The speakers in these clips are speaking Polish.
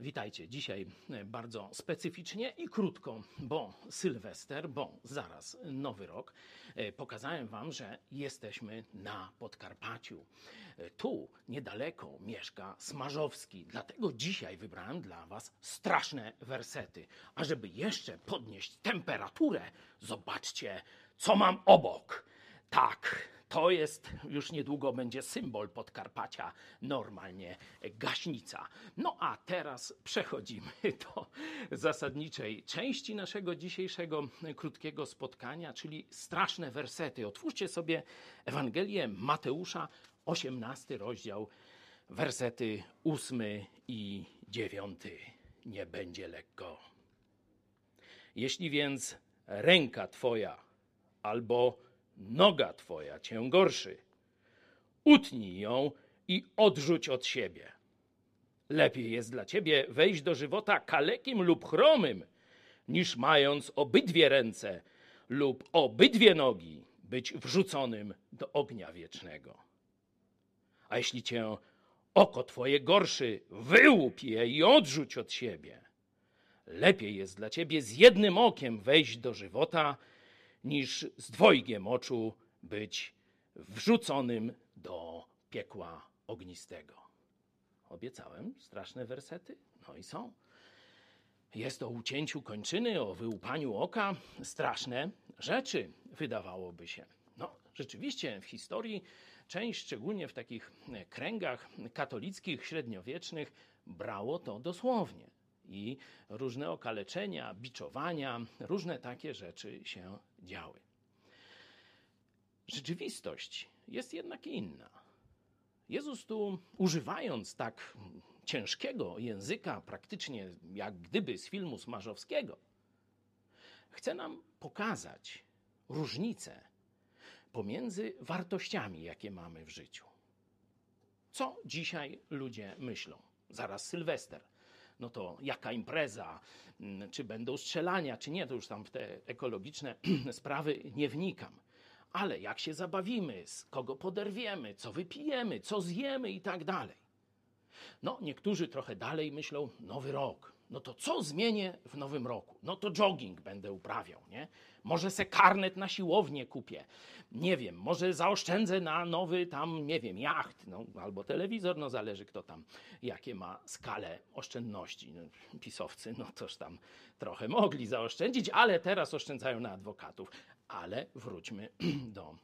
Witajcie. Dzisiaj e, bardzo specyficznie i krótko, bo Sylwester, bo zaraz Nowy Rok. E, pokazałem Wam, że jesteśmy na Podkarpaciu. E, Tu niedaleko mieszka Smarzowski, dlatego dzisiaj wybrałem dla Was straszne wersety. A żeby jeszcze podnieść temperaturę, zobaczcie, co mam obok. Tak, to jest, już niedługo będzie symbol Podkarpacia, normalnie gaśnica. No a teraz przechodzimy do zasadniczej części naszego dzisiejszego krótkiego spotkania, czyli straszne wersety. Otwórzcie sobie Ewangelię Mateusza, 18 rozdział, wersety 8 i 9. Nie będzie lekko. Jeśli więc ręka Twoja albo noga twoja cię gorszy. Utnij ją i odrzuć od siebie. Lepiej jest dla ciebie wejść do żywota kalekim lub chromym, niż mając obydwie ręce lub obydwie nogi być wrzuconym do ognia wiecznego. A jeśli cię oko twoje gorszy, wyłup je i odrzuć od siebie. Lepiej jest dla ciebie z jednym okiem wejść do żywota, niż z dwojgiem oczu być wrzuconym do piekła ognistego. Obiecałem straszne wersety, no i są. Jest o ucięciu kończyny, o wyłupaniu oka, straszne rzeczy, wydawałoby się. No, rzeczywiście w historii część, szczególnie w takich kręgach katolickich, średniowiecznych, brało to dosłownie i różne okaleczenia, biczowania, różne takie rzeczy się działy. Rzeczywistość jest jednak inna. Jezus tu, używając tak ciężkiego języka, praktycznie jak gdyby z filmu Smarzowskiego, chce nam pokazać różnicę pomiędzy wartościami, jakie mamy w życiu. Co dzisiaj ludzie myślą? Zaraz Sylwester no to jaka impreza, mm, czy będą strzelania, czy nie, to już tam w te ekologiczne sprawy nie wnikam. Ale jak się zabawimy, z kogo poderwiemy, co wypijemy, co zjemy i tak dalej. No, niektórzy trochę dalej myślą, nowy rok, no to co zmienię w nowym roku? No to jogging będę uprawiał, nie? Może se karnet na siłownię kupię. Nie wiem, może zaoszczędzę na nowy tam, nie wiem, jacht, no, albo telewizor, no zależy kto tam, jakie ma skalę oszczędności. No, pisowcy, no toż tam trochę mogli zaoszczędzić, ale teraz oszczędzają na adwokatów. Ale wróćmy do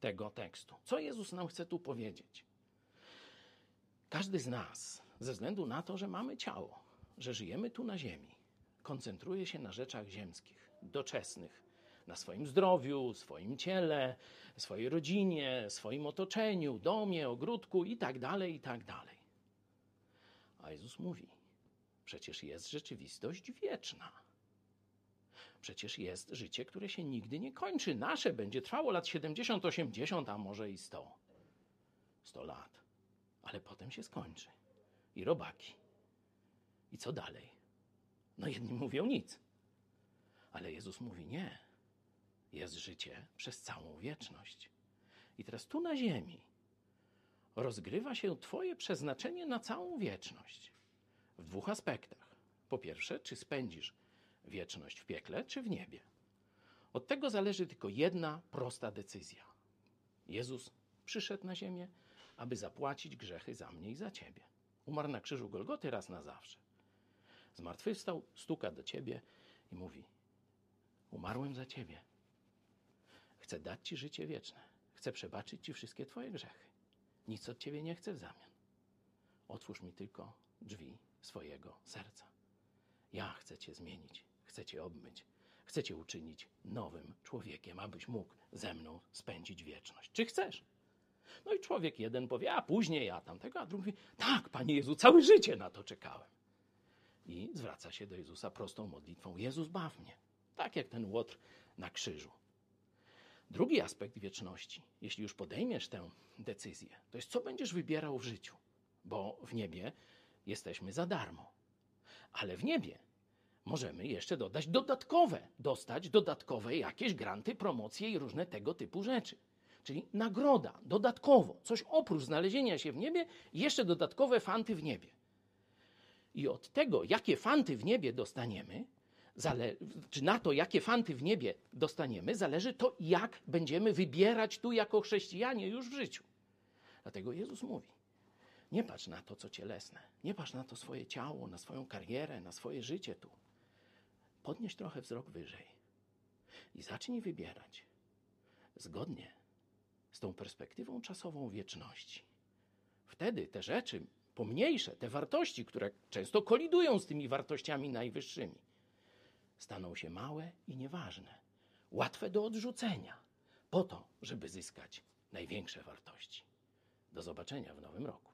tego tekstu. Co Jezus nam chce tu powiedzieć? Każdy z nas, ze względu na to, że mamy ciało, że żyjemy tu na Ziemi, koncentruje się na rzeczach ziemskich, doczesnych, na swoim zdrowiu, swoim ciele, swojej rodzinie, swoim otoczeniu, domie, ogródku itd., tak itd. Tak A Jezus mówi: przecież jest rzeczywistość wieczna. Przecież jest życie, które się nigdy nie kończy. Nasze będzie trwało lat 70, 80, a może i 100. 100 lat. Ale potem się skończy. I robaki i co dalej? No jedni mówią nic. Ale Jezus mówi nie. Jest życie przez całą wieczność. I teraz tu na ziemi rozgrywa się Twoje przeznaczenie na całą wieczność. W dwóch aspektach. Po pierwsze, czy spędzisz wieczność w piekle, czy w niebie. Od tego zależy tylko jedna prosta decyzja. Jezus przyszedł na ziemię, aby zapłacić grzechy za mnie i za ciebie. Umarł na krzyżu Golgoty raz na zawsze. Zmartwychwstał, stuka do ciebie i mówi: Umarłem za ciebie. Chcę dać ci życie wieczne. Chcę przebaczyć ci wszystkie twoje grzechy. Nic od ciebie nie chcę w zamian. Otwórz mi tylko drzwi swojego serca. Ja chcę cię zmienić, chcę cię obmyć, chcę cię uczynić nowym człowiekiem, abyś mógł ze mną spędzić wieczność. Czy chcesz? No i człowiek jeden powie, a później ja tamtego, a drugi tak, Panie Jezu, całe życie na to czekałem i zwraca się do Jezusa prostą modlitwą: Jezus, baw mnie. Tak jak ten łotr na krzyżu. Drugi aspekt wieczności, jeśli już podejmiesz tę decyzję, to jest co będziesz wybierał w życiu, bo w niebie jesteśmy za darmo. Ale w niebie możemy jeszcze dodać dodatkowe, dostać dodatkowe jakieś granty, promocje i różne tego typu rzeczy. Czyli nagroda, dodatkowo, coś oprócz znalezienia się w niebie, jeszcze dodatkowe fanty w niebie. I od tego, jakie fanty w niebie dostaniemy, zale- czy na to, jakie fanty w niebie dostaniemy, zależy to, jak będziemy wybierać tu jako chrześcijanie już w życiu. Dlatego Jezus mówi: Nie patrz na to, co cielesne, nie patrz na to swoje ciało, na swoją karierę, na swoje życie tu. Podnieś trochę wzrok wyżej i zacznij wybierać zgodnie tą perspektywą czasową wieczności. Wtedy te rzeczy pomniejsze, te wartości, które często kolidują z tymi wartościami najwyższymi, staną się małe i nieważne, łatwe do odrzucenia, po to, żeby zyskać największe wartości. Do zobaczenia w nowym roku.